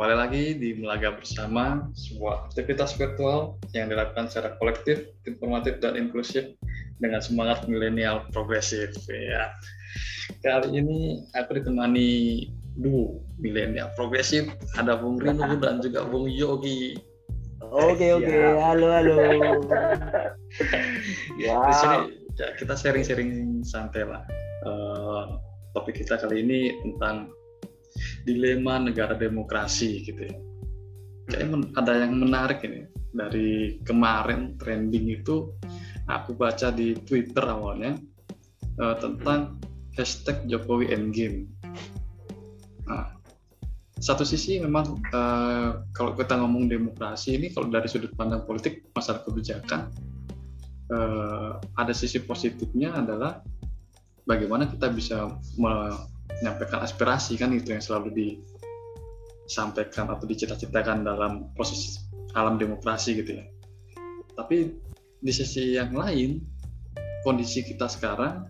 kembali lagi di Melaga Bersama, sebuah aktivitas virtual yang dilakukan secara kolektif, informatif, dan inklusif dengan semangat milenial progresif. Ya. Kali ini aku ditemani duo milenial progresif, ada Bung Rino dan juga Bung Yogi. Oke oke, halo halo. ya. Di sini ya, kita sharing-sharing santai lah. Uh, topik kita kali ini tentang dilema negara demokrasi gitu ya. Kayaknya ada yang menarik ini dari kemarin trending itu aku baca di Twitter awalnya uh, tentang hashtag Jokowi Endgame. Nah, satu sisi memang uh, kalau kita ngomong demokrasi ini kalau dari sudut pandang politik masalah kebijakan uh, ada sisi positifnya adalah bagaimana kita bisa menyampaikan aspirasi kan itu yang selalu disampaikan atau dicita-citakan dalam proses alam demokrasi gitu ya. Tapi di sisi yang lain kondisi kita sekarang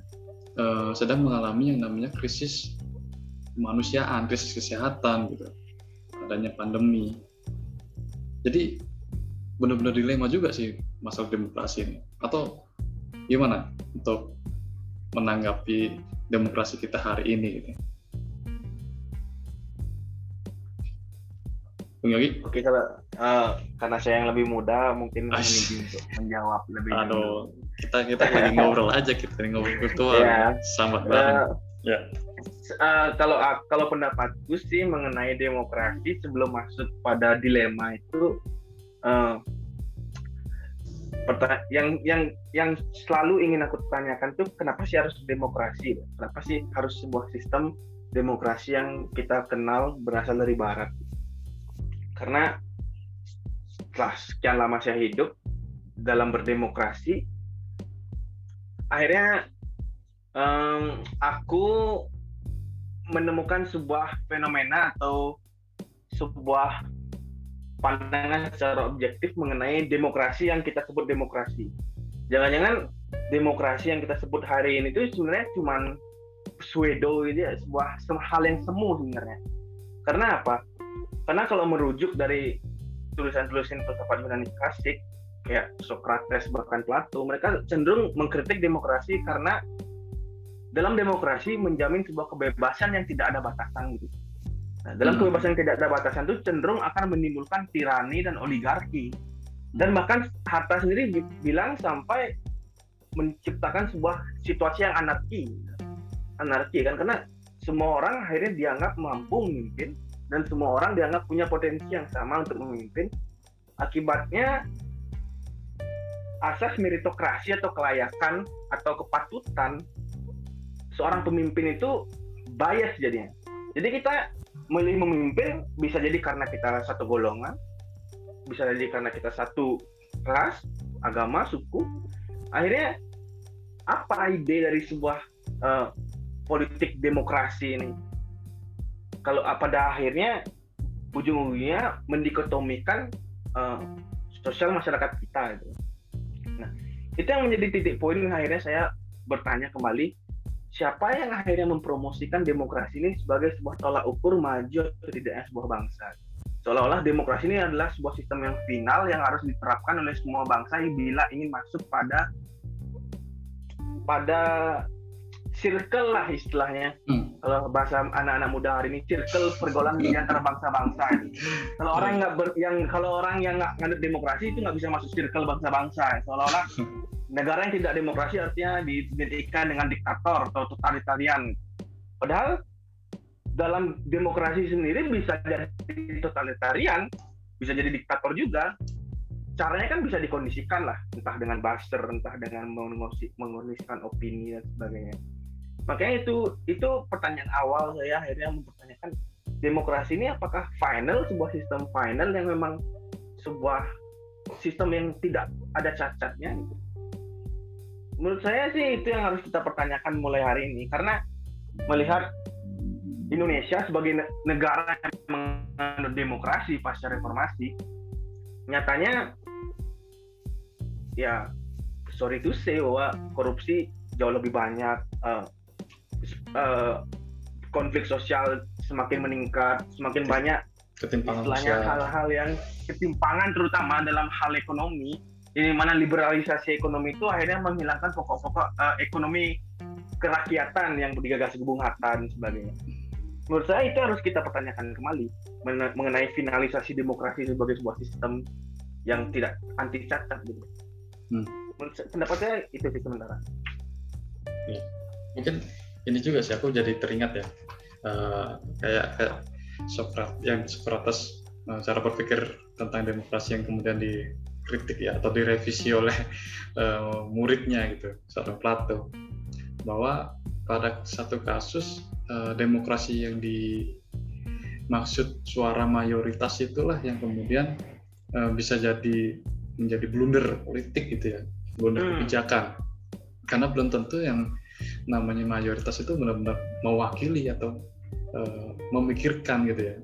uh, sedang mengalami yang namanya krisis kemanusiaan, krisis kesehatan gitu, adanya pandemi. Jadi benar-benar dilema juga sih masalah demokrasi ini. Atau gimana untuk menanggapi demokrasi kita hari ini gitu. Bung Yogi? Oke kalau uh, karena saya yang lebih muda mungkin ini untuk menjawab lebih Aduh, dulu. kita kita lagi ngobrol aja kita ngobrol virtual sama bareng. Uh, ya. Uh, kalau uh, kalau pendapatku sih mengenai demokrasi sebelum masuk pada dilema itu uh, yang yang yang selalu ingin aku tanyakan tuh kenapa sih harus demokrasi? Kenapa sih harus sebuah sistem demokrasi yang kita kenal berasal dari barat? Karena setelah sekian lama saya hidup dalam berdemokrasi, akhirnya um, aku menemukan sebuah fenomena atau sebuah pandangan secara objektif mengenai demokrasi yang kita sebut demokrasi. Jangan-jangan demokrasi yang kita sebut hari ini itu sebenarnya cuma pseudo gitu ya, sebuah hal yang semu sebenarnya. Karena apa? Karena kalau merujuk dari tulisan-tulisan filsafat Yunani klasik kayak Socrates bahkan Plato, mereka cenderung mengkritik demokrasi karena dalam demokrasi menjamin sebuah kebebasan yang tidak ada batasan gitu Nah, dalam hmm. kebebasan yang tidak ada batasan itu cenderung akan menimbulkan tirani dan oligarki. Dan bahkan Hatta sendiri bilang sampai menciptakan sebuah situasi yang anarki. Anarki kan karena semua orang akhirnya dianggap mampu memimpin dan semua orang dianggap punya potensi yang sama untuk memimpin. Akibatnya asas meritokrasi atau kelayakan atau kepatutan seorang pemimpin itu bias jadinya. Jadi kita memilih memimpin bisa jadi karena kita satu golongan, bisa jadi karena kita satu ras, agama, suku. Akhirnya apa ide dari sebuah uh, politik demokrasi ini? Kalau pada akhirnya ujung-ujungnya mendikotomikan uh, sosial masyarakat kita itu. Nah, itu yang menjadi titik poin akhirnya saya bertanya kembali siapa yang akhirnya mempromosikan demokrasi ini sebagai sebuah tolak ukur maju atau tidaknya sebuah bangsa. Seolah-olah demokrasi ini adalah sebuah sistem yang final yang harus diterapkan oleh semua bangsa bila ingin masuk pada pada circle lah istilahnya. Hmm. Kalau bahasa anak-anak muda hari ini circle pergaulan di antara bangsa-bangsa. Kalau orang nggak yang kalau orang yang nggak nganut demokrasi itu nggak bisa masuk circle bangsa-bangsa. Seolah-olah negara yang tidak demokrasi artinya diidentikan dengan diktator atau totalitarian. Padahal dalam demokrasi sendiri bisa jadi totalitarian, bisa jadi diktator juga. Caranya kan bisa dikondisikan lah, entah dengan buzzer, entah dengan mengkondisikan opini dan sebagainya. Makanya itu itu pertanyaan awal saya akhirnya mempertanyakan demokrasi ini apakah final sebuah sistem final yang memang sebuah sistem yang tidak ada cacatnya gitu menurut saya sih itu yang harus kita pertanyakan mulai hari ini. Karena melihat Indonesia sebagai negara yang menganut demokrasi pasca reformasi nyatanya ya sorry to say bahwa korupsi jauh lebih banyak uh, uh, konflik sosial semakin meningkat semakin banyak ketimpangan istilahnya hal-hal yang ketimpangan terutama dalam hal ekonomi ini mana liberalisasi ekonomi itu akhirnya menghilangkan pokok-pokok uh, ekonomi kerakyatan yang digagas Bung Hatta dan sebagainya. Menurut saya itu harus kita pertanyakan kembali mengenai finalisasi demokrasi sebagai sebuah sistem yang tidak anti cacat gitu. Hmm. Pendapat saya itu sih sementara. Ya. Mungkin ini juga sih aku jadi teringat ya uh, kayak kayak Sokrat yang Sokrates uh, cara berpikir tentang demokrasi yang kemudian dikritik ya atau direvisi oleh uh, muridnya gitu seorang Plato. Bahwa pada satu kasus uh, demokrasi yang dimaksud suara mayoritas itulah yang kemudian uh, bisa jadi menjadi blunder politik gitu ya blunder hmm. kebijakan. Karena belum tentu yang namanya mayoritas itu benar-benar mewakili atau uh, memikirkan gitu ya.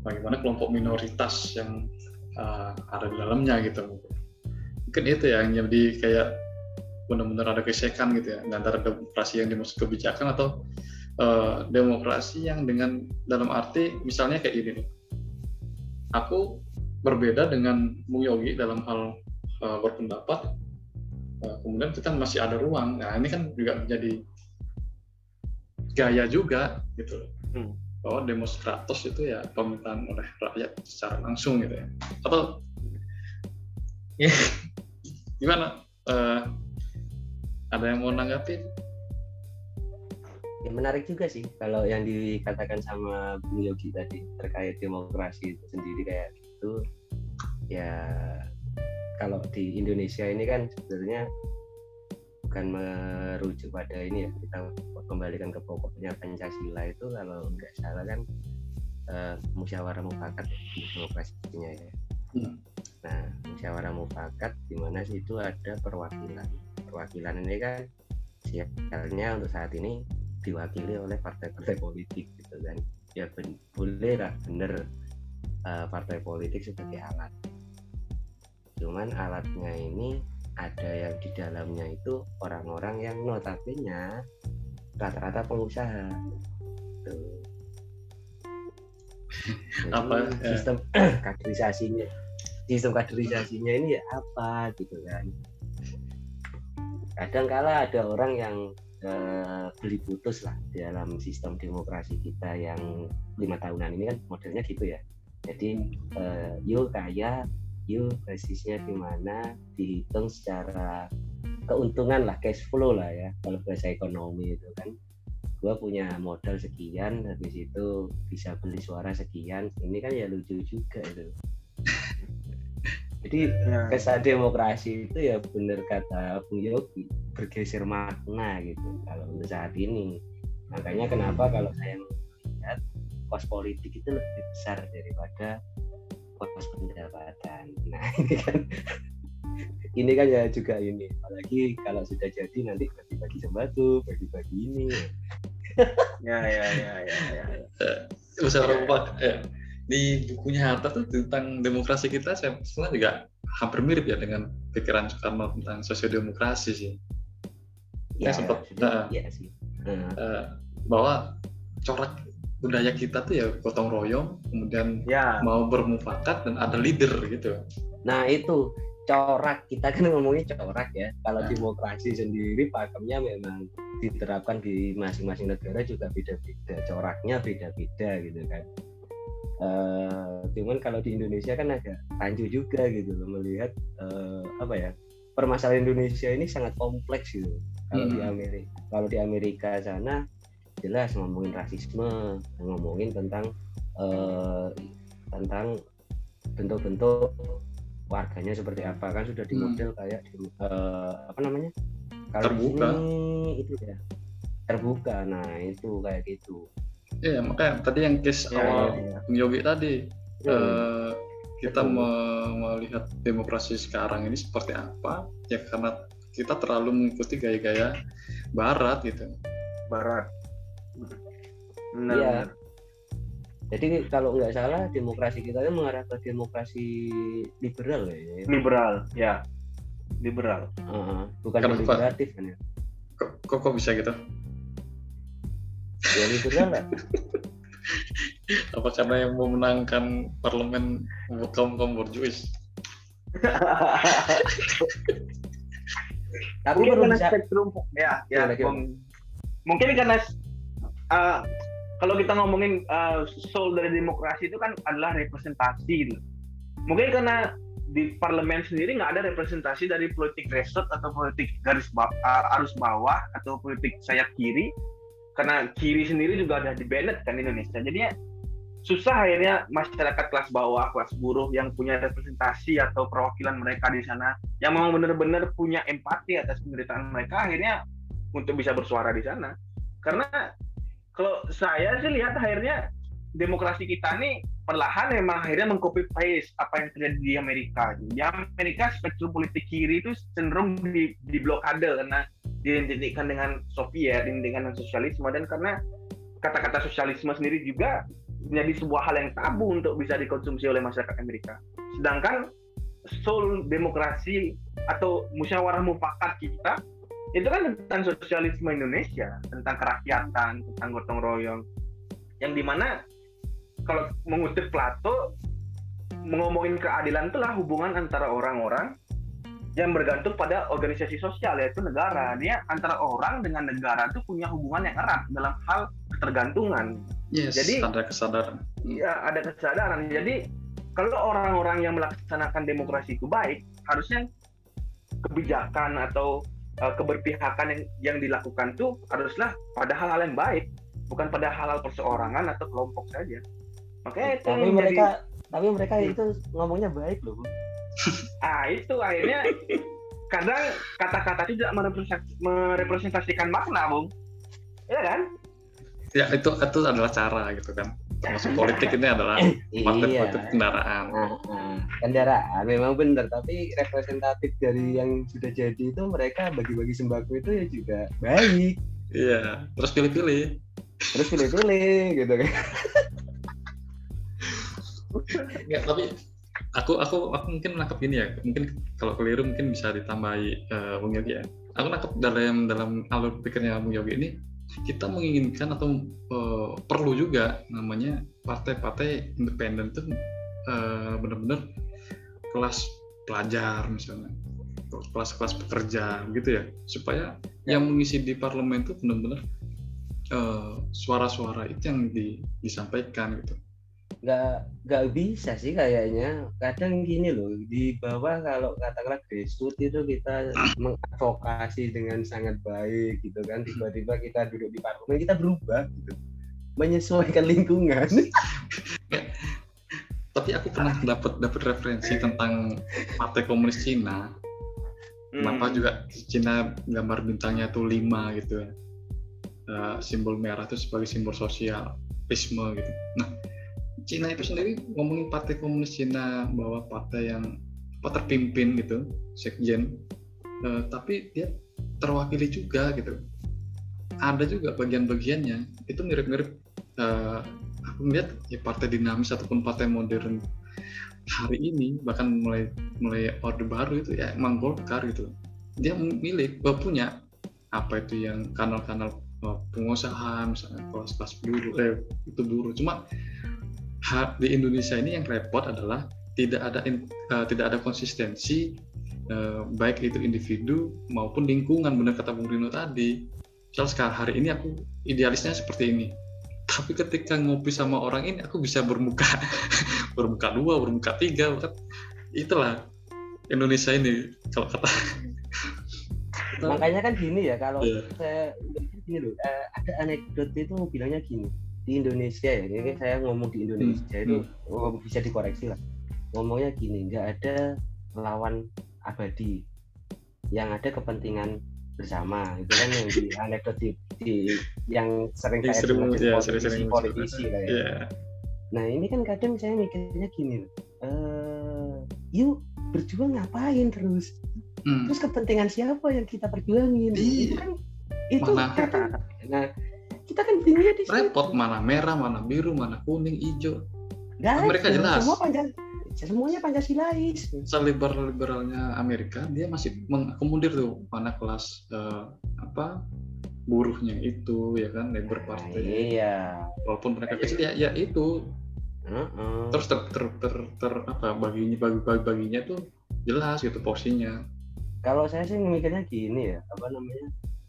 Bagaimana kelompok minoritas yang uh, ada di dalamnya gitu. Mungkin itu ya yang jadi kayak benar-benar ada gesekan gitu ya antara demokrasi yang dimaksud kebijakan atau uh, demokrasi yang dengan dalam arti misalnya kayak ini nih. Aku berbeda dengan Bung Yogi dalam hal uh, berpendapat uh, kemudian kita masih ada ruang. Nah ini kan juga menjadi gaya juga gitu. Hmm. Bahwa demonstratos itu ya pemerintahan oleh rakyat secara langsung gitu ya. Atau ya, gimana? Uh, ada yang mau nanggapin ya menarik juga sih kalau yang dikatakan sama Bung Yogi tadi terkait demokrasi itu sendiri kayak gitu. Ya kalau di Indonesia ini kan sebenarnya bukan merujuk pada ini ya kita kembalikan ke pokoknya Pancasila itu kalau nggak salah kan uh, musyawarah mufakat demokrasinya ya. Hmm. nah musyawarah mufakat di mana situ ada perwakilan. Perwakilan ini kan sialnya untuk saat ini diwakili oleh partai-partai politik gitu kan. Ya ben, boleh lah bener uh, partai politik sebagai alat. Cuman alatnya ini ada yang di dalamnya itu orang-orang yang notabene rata-rata pengusaha. Tuh. Apa sistem kaderisasinya sistem kaderisasinya ini ya apa gitu kan. Kadang kala ada orang yang uh, beli putus lah dalam sistem demokrasi kita yang lima tahunan ini kan modelnya gitu ya. Jadi uh, yuk kaya yuk basisnya di mana dihitung secara keuntungan lah cash flow lah ya. Kalau bahasa ekonomi itu kan gue punya modal sekian habis itu bisa beli suara sekian ini kan ya lucu juga itu. Jadi ya. kesan demokrasi itu ya benar kata Bung Yogi bergeser makna gitu kalau untuk saat ini. Makanya kenapa kalau saya melihat kos politik itu lebih besar daripada kos pendapatan nah ini kan ini kan ya juga ini apalagi kalau sudah jadi nanti bagi-bagi sembako bagi-bagi ini ya ya ya ya ya, ya. Usah ya di bukunya Hatta tuh tentang demokrasi kita saya sebenarnya juga hampir mirip ya dengan pikiran Soekarno tentang sosiodemokrasi sih. Ya, saya sempat ya, ya sih. Uh, bahwa corak budaya kita tuh ya gotong royong, kemudian ya. mau bermufakat dan ada leader gitu. Nah itu corak kita kan ngomongin corak ya. Kalau nah. demokrasi sendiri pakemnya memang diterapkan di masing-masing negara juga beda-beda, coraknya beda-beda gitu kan uh, cuman kalau di Indonesia kan agak rancu juga gitu loh melihat uh, apa ya permasalahan Indonesia ini sangat kompleks gitu kalau hmm. di Amerika kalau di Amerika sana jelas ngomongin rasisme ngomongin tentang uh, tentang bentuk-bentuk warganya seperti apa kan sudah dimodel hmm. kayak di, uh, apa namanya kalau terbuka ini itu ya terbuka nah itu kayak gitu Iya, makanya tadi yang case ya, awal ya, ya. Yogi tadi ya, uh, kita melihat demokrasi sekarang ini seperti apa ya karena kita terlalu mengikuti gaya-gaya Barat gitu. Barat. Iya. Jadi kalau nggak salah demokrasi kita itu mengarah ke demokrasi liberal ya. Liberal, ya. Liberal. Uh -huh. Bukan demokratif kan ya. Kok, kok, kok bisa gitu? ya liberal lah Apa karena yang memenangkan parlemen kaum kaum borjuis? Tapi karena bisa spektrum ya ya? Bung. mungkin karena uh, kalau kita ngomongin uh, soul dari demokrasi itu kan adalah representasi gitu. mungkin karena di parlemen sendiri nggak ada representasi dari politik resort atau politik garis ba- uh, arus bawah atau politik sayap kiri. Karena kiri sendiri juga ada di banned kan Indonesia. Jadi susah akhirnya masyarakat kelas bawah kelas buruh yang punya representasi atau perwakilan mereka di sana yang memang benar-benar punya empati atas penderitaan mereka akhirnya untuk bisa bersuara di sana. Karena kalau saya sih lihat akhirnya demokrasi kita nih perlahan memang akhirnya mengcopy paste apa yang terjadi di Amerika di Amerika spektrum politik kiri itu cenderung di, di blokade karena diidentikan dengan Soviet diidentikan dengan sosialisme dan karena kata-kata sosialisme sendiri juga menjadi sebuah hal yang tabu untuk bisa dikonsumsi oleh masyarakat Amerika. Sedangkan soul demokrasi atau musyawarah mufakat kita itu kan tentang sosialisme Indonesia, tentang kerakyatan, tentang gotong royong, yang di mana kalau mengutip Plato ngomongin keadilan itulah hubungan antara orang-orang yang bergantung pada organisasi sosial yaitu negara. Dia antara orang dengan negara itu punya hubungan yang erat dalam hal ketergantungan. Yes, Jadi- ada kesadaran. Ya, ada kesadaran. Jadi kalau orang-orang yang melaksanakan demokrasi itu baik, harusnya kebijakan atau uh, keberpihakan yang yang dilakukan itu haruslah pada hal-hal yang baik, bukan pada hal-hal perseorangan atau kelompok saja. Makanya itu tapi mereka jadi- tapi mereka Hmm. itu ngomongnya baik loh. Ah itu akhirnya kadang kata-kata itu tidak merepresentasi- merepresentasikan makna, Bung. Iya kan? Ya itu itu adalah cara gitu kan. Termasuk politik ini adalah Iya. partai-partai kendaraan. Kendaraan memang benar tapi representatif dari yang sudah jadi itu mereka bagi-bagi sembako itu ya juga baik Iya, terus pilih-pilih. terus pilih-pilih gitu kan Enggak, tapi aku aku aku mungkin nangkep ini ya. Mungkin kalau keliru mungkin bisa ditambahi eh, Bung Yogi ya. Aku nangkep dalam dalam alur pikirnya Bung Yogi ini kita menginginkan atau eh, perlu juga namanya partai-partai independen itu eh, benar-benar kelas pelajar misalnya kelas-kelas pekerja gitu ya supaya yang mengisi di parlemen itu benar-benar eh, suara-suara itu yang di- disampaikan gitu nggak nggak bisa sih kayaknya. Kadang gini loh di bawah kalau katakanlah grassroots itu kita mengadvokasi dengan sangat baik gitu kan. Tiba-tiba kita duduk di parlemen kita berubah gitu. Menyesuaikan lingkungan. Tapi aku pernah dapat dapat referensi tentang partai komunis Cina. Kenapa Hmm. juga Cina gambar bintangnya tuh lima gitu. Ya Eh, simbol merah itu sebagai simbol sosial pisme gitu. Nah Cina itu sendiri ngomongin partai komunis Cina bahwa partai yang apa terpimpin gitu sekjen. Eh, tapi dia terwakili juga gitu. Ada juga bagian-bagiannya. Itu mirip-mirip eh, aku melihat ya partai dinamis ataupun partai modern hari ini bahkan mulai mulai orde baru itu ya emang Golkar gitu. Dia milik eh, punya apa itu yang kanal-kanal pengusaha misalnya kelas-kelas buruh eh itu buruh. Cuma di Indonesia ini yang repot adalah tidak ada in- eh, tidak ada konsistensi eh, baik itu individu maupun lingkungan benar kata Bung Rino tadi. Misal sekarang hari ini aku idealisnya seperti ini. Tapi ketika ngopi sama orang ini aku bisa bermuka bermuka dua bermuka tiga bahkan itulah Indonesia ini kalau kata. Makanya kan gini ya kalau Iya. saya gini loh eh, ada anekdot itu bilangnya gini di Indonesia ya ini saya ngomong di Indonesia Hmm, itu oh, bisa dikoreksi lah ngomongnya gini nggak ada lawan abadi yang ada kepentingan bersama itu kan yang di anekdot di, di- yang sering saya dengar ya, politisi politisi lah ya. ya Nah ini kan kadang saya mikirnya gini eh yuk berjuang ngapain terus? Hmm. Terus kepentingan siapa yang kita perjuangin? Iya. Itu kan itu kadang- nah kita kan di situ. repot mana merah mana biru mana kuning hijau Nggak Mereka ada. jelas. Semua pancas semuanya pancasilais. seliber liberalnya Amerika dia masih mengakomodir tuh mana kelas eh, apa buruhnya itu ya kan labor party iya walaupun mereka kecil ya ya itu Heeh. terus ter, ter, ter, ter- apa baginya bagi, bagi baginya tuh jelas gitu porsinya kalau saya sih mikirnya gini ya apa namanya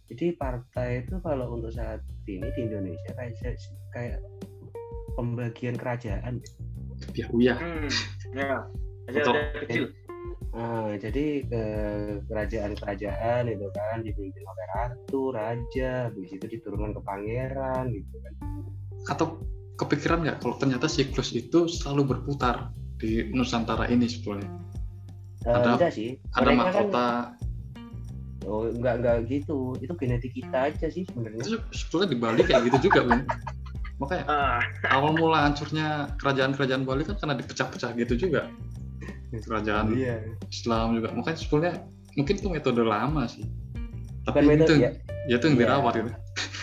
jadi partai itu kalau untuk saat ini di Indonesia kayak kayak pembagian kerajaan ya uyah Hmm, ya. Betul. kecil. Nah, jadi eh, kerajaan-kerajaan itu kan dipimpin oleh ratu, raja, habis itu diturunkan ke pangeran gitu kan. atau kepikiran nggak kalau ternyata siklus itu selalu berputar di Nusantara ini sebetulnya Eh, Ada- sih. ada Mereka kan- mahkota oh, enggak enggak gitu. Itu genetik kita aja sih sebenarnya. sebetulnya di Bali kayak gitu juga bung makanya Ah, awal mula hancurnya kerajaan-kerajaan Bali kan karena dipecah-pecah gitu juga kerajaan Iya. Islam juga makanya sebetulnya mungkin itu metode lama sih Bukan tapi metode itu ya. ya itu yang Iya. dirawat gitu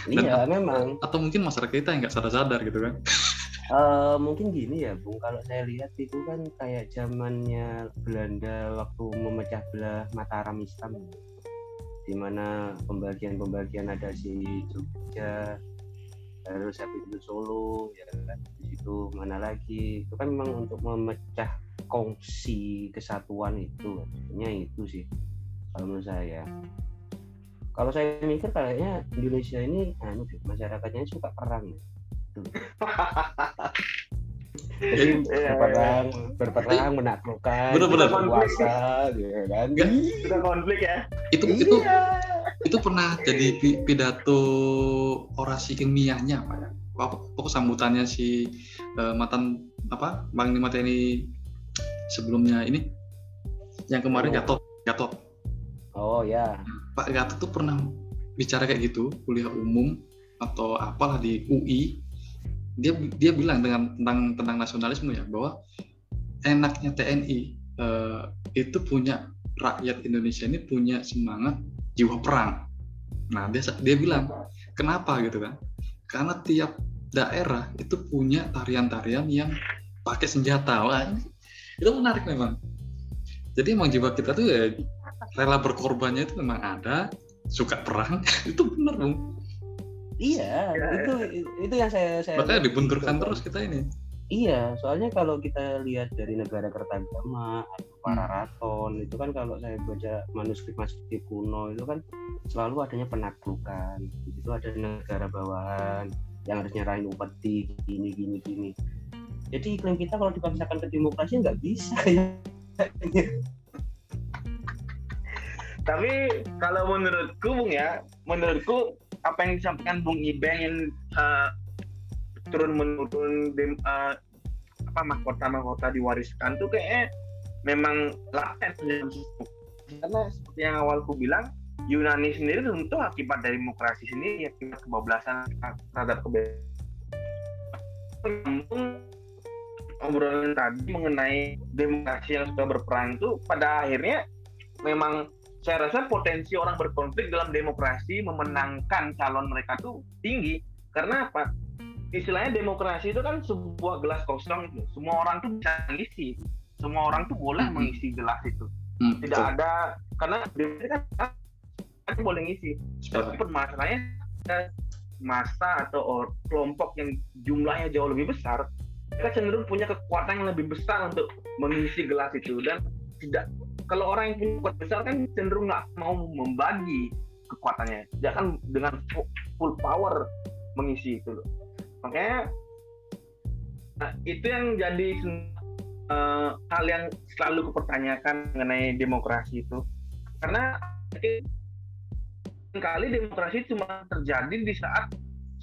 Iya, memang. atau mungkin masyarakat kita yang nggak sadar-sadar gitu kan Eh, mungkin gini ya, Bung. Kalau saya lihat itu kan kayak zamannya Belanda waktu memecah belah Mataram Islam, di mana pembagian-pembagian ada si Jogja, terus habis itu Solo, ya kan. Di situ mana lagi? Itu kan memang untuk memecah kongsi kesatuan itu, artinya itu sih. Kalau menurut saya. Kalau saya mikir kayaknya Indonesia ini, anu masyarakatnya suka perang. ya. Jadi Iya, berperang, berperang menaklukkan, Bener-bener. berkuasa, gitu kan? Sudah konflik ya. itu itu Iya. itu pernah jadi pi- pidato orasi ilmiahnya apa ya apa pokok sambutannya si eh, mantan apa panglima TNI sebelumnya ini yang kemarin Oh. Gatot Gatot Oh ya, Pak Gatot tuh pernah bicara kayak gitu kuliah umum atau apalah di UI dia dia bilang dengan tentang tentang nasionalisme ya bahwa enaknya TNI eh, itu punya rakyat Indonesia ini punya semangat jiwa perang. Nah dia dia bilang kenapa gitu kan? Karena tiap daerah itu punya tarian-tarian yang pakai senjata. Wah, itu menarik memang. Jadi emang jiwa kita tuh ya rela berkorbannya itu memang ada, suka perang itu benar dong. Iya, Ya, itu itu yang saya saya Makanya dibenturkan gitu. terus kita ini. Iya, soalnya kalau kita lihat dari negara Kertagama atau Hmm. Pararaton itu kan kalau saya baca manuskrip-manuskrip kuno itu kan selalu adanya penaklukan. Di situ ada negara bawahan yang harus nyerahin upeti gini gini gini. Jadi iklim kita kalau dipaksakan ke demokrasi nggak bisa ya. Tapi kalau menurutku Bung ya, menurutku apa yang disampaikan Bung Ibeng yang eh, turun menurun dem, eh, apa mahkota mahkota diwariskan tuh kayaknya memang laten dalam sistem. karena seperti yang awal ku bilang Yunani sendiri tentu akibat dari demokrasi sendiri akibat kebablasan terhadap kebebasan obrolan tadi mengenai demokrasi yang sudah berperang itu pada akhirnya memang saya rasa potensi orang berkonflik dalam demokrasi memenangkan calon mereka tuh tinggi. Karena apa? Istilahnya demokrasi itu kan sebuah gelas kosong itu. Semua orang tuh bisa mengisi. Semua orang tuh boleh mengisi gelas itu. Hmm, tidak betul. ada karena demokrasi kan kan boleh ngisi. Tapi permasalahannya masa atau or- kelompok yang jumlahnya jauh lebih besar mereka cenderung punya kekuatan yang lebih besar untuk mengisi gelas itu dan tidak kalau orang yang punya kekuatan besar kan cenderung nggak mau membagi kekuatannya. Dia kan dengan fu- full power mengisi itu loh. Makanya nah, itu yang jadi eh, hal yang selalu kupertanyakan mengenai demokrasi itu. Karena kali demokrasi cuma terjadi di saat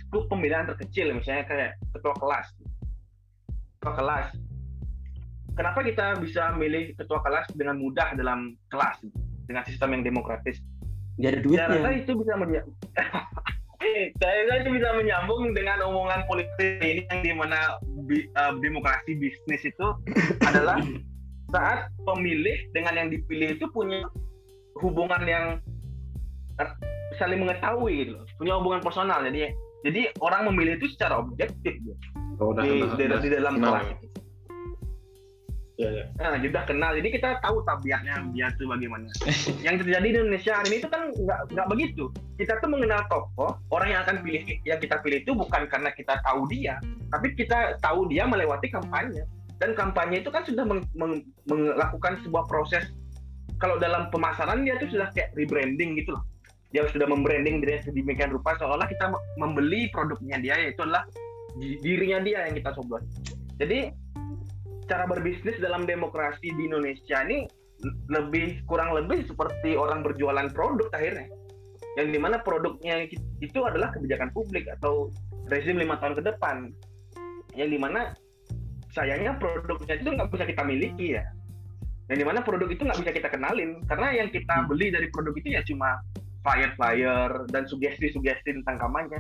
skup pemilihan terkecil misalnya kayak ketua kelas. Ketua kelas kenapa kita bisa milih ketua kelas dengan mudah dalam kelas dengan sistem yang demokratis Nggak ada saya rasa duitnya. itu bisa menja- saya rasa itu bisa menyambung dengan omongan politik ini yang di mana bi- eh, demokrasi bisnis itu adalah saat pemilih dengan yang dipilih itu punya hubungan yang er- saling mengetahui gitu loh. punya hubungan personal jadi jadi orang memilih itu secara objektif gitu, Oh, di, udah, di, udah. di dalam kelas itu. Ya, ya. Nah, sudah kenal, jadi kita tahu tabiatnya dia tuh bagaimana. yang terjadi di Indonesia hari ini itu kan nggak nggak begitu. Kita tuh mengenal tokoh, orang yang akan pilih yang kita pilih itu bukan karena kita tahu dia, tapi kita tahu dia melewati kampanye. Dan kampanye itu kan sudah meng- meng- melakukan sebuah proses. Kalau dalam pemasaran dia tuh sudah kayak rebranding gitu loh. Dia sudah membranding dirinya sedemikian rupa seolah kita membeli produknya dia yaitu adalah di- dirinya dia yang kita coblos. Jadi cara berbisnis dalam demokrasi di Indonesia ini lebih kurang lebih seperti orang berjualan produk akhirnya. Yang di mana produknya itu adalah kebijakan publik atau rezim lima tahun ke depan. Yang di mana sayangnya produknya itu nggak bisa kita miliki ya. Yang di mana produk itu nggak bisa kita kenalin. Karena yang kita beli dari produk itu ya cuma flyer-flyer dan sugesti-sugesti tentang kampanye.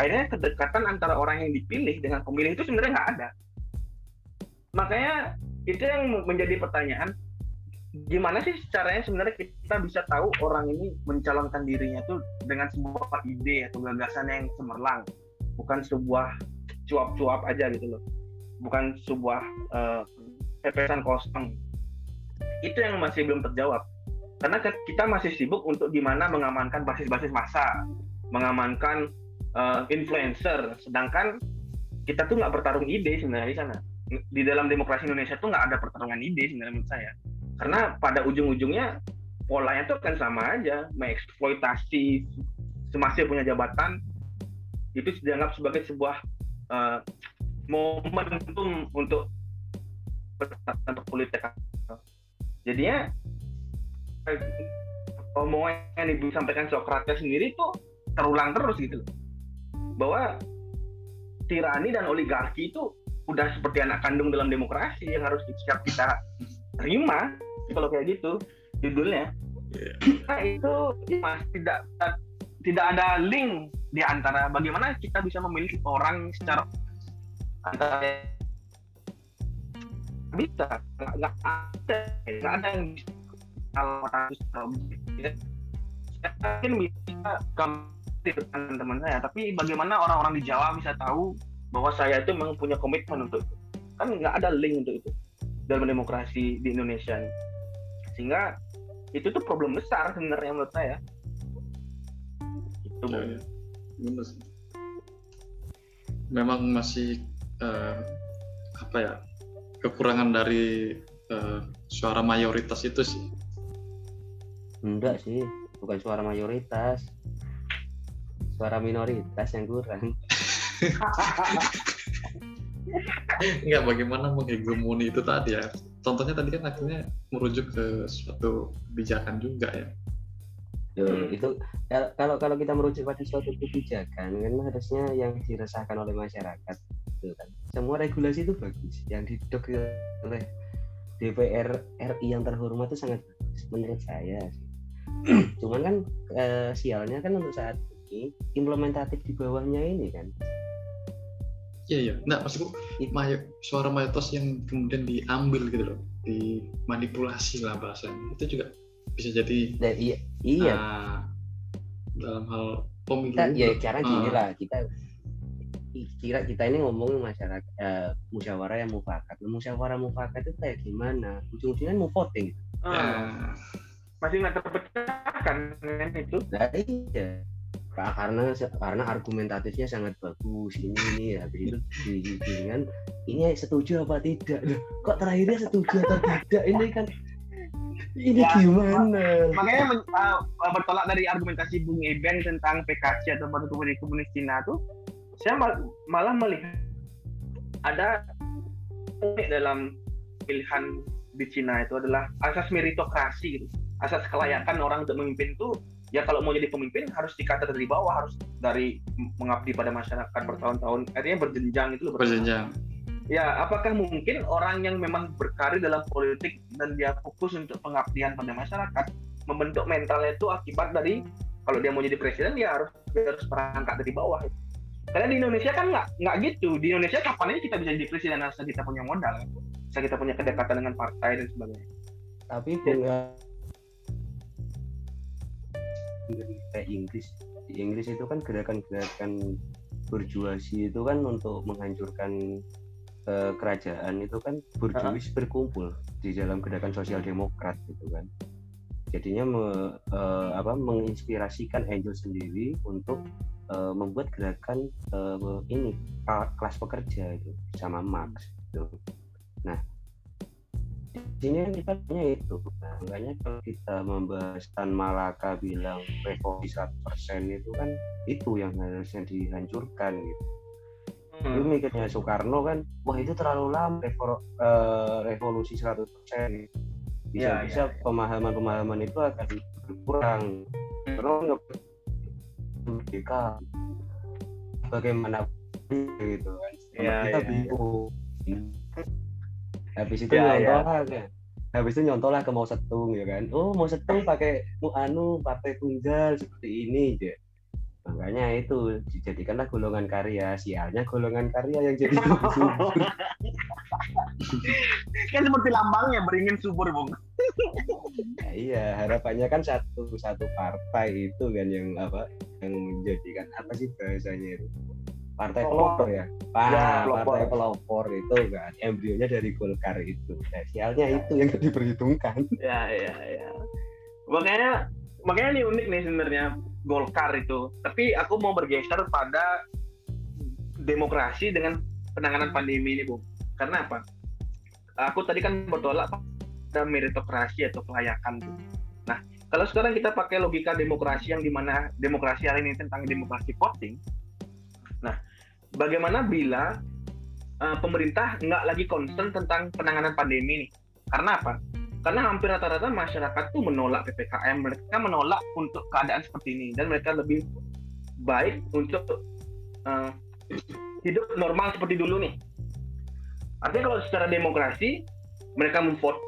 Akhirnya kedekatan antara orang yang dipilih dengan pemilih itu sebenarnya nggak ada makanya itu yang menjadi pertanyaan gimana sih caranya sebenarnya kita bisa tahu orang ini mencalonkan dirinya tuh dengan sebuah ide atau gagasan yang cemerlang? Bukan sebuah cuap-cuap aja gitu loh. Bukan sebuah uh, pepesan kosong. Itu yang masih belum terjawab. Karena kita masih sibuk untuk gimana mengamankan basis-basis massa mengamankan uh, influencer. Sedangkan kita tuh nggak bertarung ide sebenarnya di sana di dalam demokrasi Indonesia tuh nggak ada pertarungan ide sebenarnya menurut saya. Karena pada ujung-ujungnya polanya tuh akan sama aja. Mengeksploitasi semasa punya jabatan itu dianggap sebagai sebuah uh, momentum untuk politik. Jadinya omongan yang disampaikan Socrates sendiri tuh terulang terus gitu bahwa tirani dan oligarki itu udah seperti anak kandung dalam demokrasi yang harus siap kita terima kalau kayak gitu judulnya. Yeah. nah itu mas tidak tidak ada link di antara bagaimana kita bisa memilih orang secara antara bisa. Nggak ada nggak ada yang bisa kalau orang mungkin bisa teman-teman saya tapi bagaimana orang-orang di Jawa bisa tahu bahwa saya itu memang punya komitmen untuk itu. kan nggak ada link untuk itu dalam demokrasi di Indonesia nih. sehingga itu tuh problem besar sebenarnya menurut saya itu ya, ya. memang masih uh, apa ya kekurangan dari uh, suara mayoritas itu sih enggak sih bukan suara mayoritas suara minoritas yang kurang Enggak bagaimana menghegemoni itu tadi ya. Contohnya tadi kan akhirnya merujuk ke suatu kebijakan juga ya. Yo, itu kalau kalau kita merujuk pada suatu kebijakan kan harusnya yang dirasakan oleh masyarakat gitu kan. Semua regulasi itu bagus. Yang didok oleh DPR RI yang terhormat itu sangat bagus menurut saya. Cuman kan eh, sialnya kan untuk saat ini implementatif di bawahnya ini kan Iya iya, nggak maksudku mayo, suara mayoritas yang kemudian diambil gitu loh, dimanipulasi lah bahasanya itu juga bisa jadi. Dan iya, iya. Uh, dalam hal pemilu. Kita, ya cara uh, gini lah kita kira kita ini ngomong masyarakat uh, musyawarah yang mufakat. Nah, musyawarah mufakat itu kayak gimana? Ujung-ujungnya mau voting. Uh, masih nggak terpecahkan kan itu. Nah, iya karena karena argumentatifnya sangat bagus ini ini ya habis itu di, dengan ini setuju apa tidak? Kok terakhirnya setuju atau tidak? Ini kan ini ya, gimana? makanya men, uh, bertolak dari argumentasi Bung Eben tentang PKC atau Partai Komunis Komunis Cina tuh saya mal, malah melihat ada dalam pilihan di Cina itu adalah asas meritokrasi gitu asas kelayakan orang untuk memimpin itu ya kalau mau jadi pemimpin harus dikata dari bawah harus dari mengabdi pada masyarakat bertahun-tahun. Artinya berjenjang itu loh berjenjang. Ya apakah mungkin orang yang memang berkarir dalam politik dan dia fokus untuk pengabdian pada masyarakat membentuk mentalnya itu akibat dari kalau dia mau jadi presiden dia harus dia harus perangkat dari bawah? Karena di Indonesia kan nggak nggak gitu. Di Indonesia kapan aja kita bisa jadi presiden asal kita punya modal asal kita punya kedekatan dengan partai dan sebagainya. Tapi punya kayak Inggris. Di Inggris itu kan gerakan-gerakan berjuasi itu kan untuk menghancurkan eh, kerajaan itu kan burjuis berkumpul di dalam gerakan sosial demokrat gitu kan. Jadinya me, eh, apa menginspirasikan Angel sendiri untuk eh, membuat gerakan eh, ini kelas pekerja itu sama Marx gitu. Nah, sini kita punya itu. Nah, makanya kalau kita membahas Tan Malaka bilang revolusi 100% itu kan itu yang harusnya dihancurkan gitu. Lu Hmm. mikirnya Soekarno kan, wah itu terlalu lama revo- eh, revolusi 100%. Ya, Bisa-bisa ya, ya. pemahaman-pemahaman itu akan berkurang. Terus merdeka bagaimana gitu kan. Ya, kita ya, ya. Habis itu Ya, nyontoh ya. lah kan. Habis itu nyontoh lah ke mau setung ya kan. Oh mau setung pakai mu anu partai tunggal seperti ini dia. Makanya itu dijadikanlah golongan karya. Sialnya golongan karya yang jadi subur. kan seperti lambangnya beringin subur bung Nah, iya, harapannya kan satu satu partai itu kan yang apa yang menjadikan apa sih bahasanya itu? Partai Pelopor. ya. Pak, Ya, pelopor. partai pelopor itu kan embrionya dari Golkar itu. Nah, sialnya itu yang diperhitungkan. ya ya ya makanya makanya ini unik nih sebenarnya Golkar itu tapi aku mau bergeser pada demokrasi dengan penanganan pandemi ini bu karena apa aku tadi kan bertolak pada meritokrasi atau kelayakan Bu. nah kalau sekarang kita pakai logika demokrasi yang di mana demokrasi hari ini tentang demokrasi voting bagaimana bila uh, pemerintah nggak lagi concern tentang penanganan pandemi ini? Karena apa? Karena hampir rata-rata masyarakat tuh menolak ppkm mereka menolak untuk keadaan seperti ini. Dan mereka lebih baik untuk uh, hidup normal seperti dulu nih. Artinya kalau secara demokrasi mereka memvote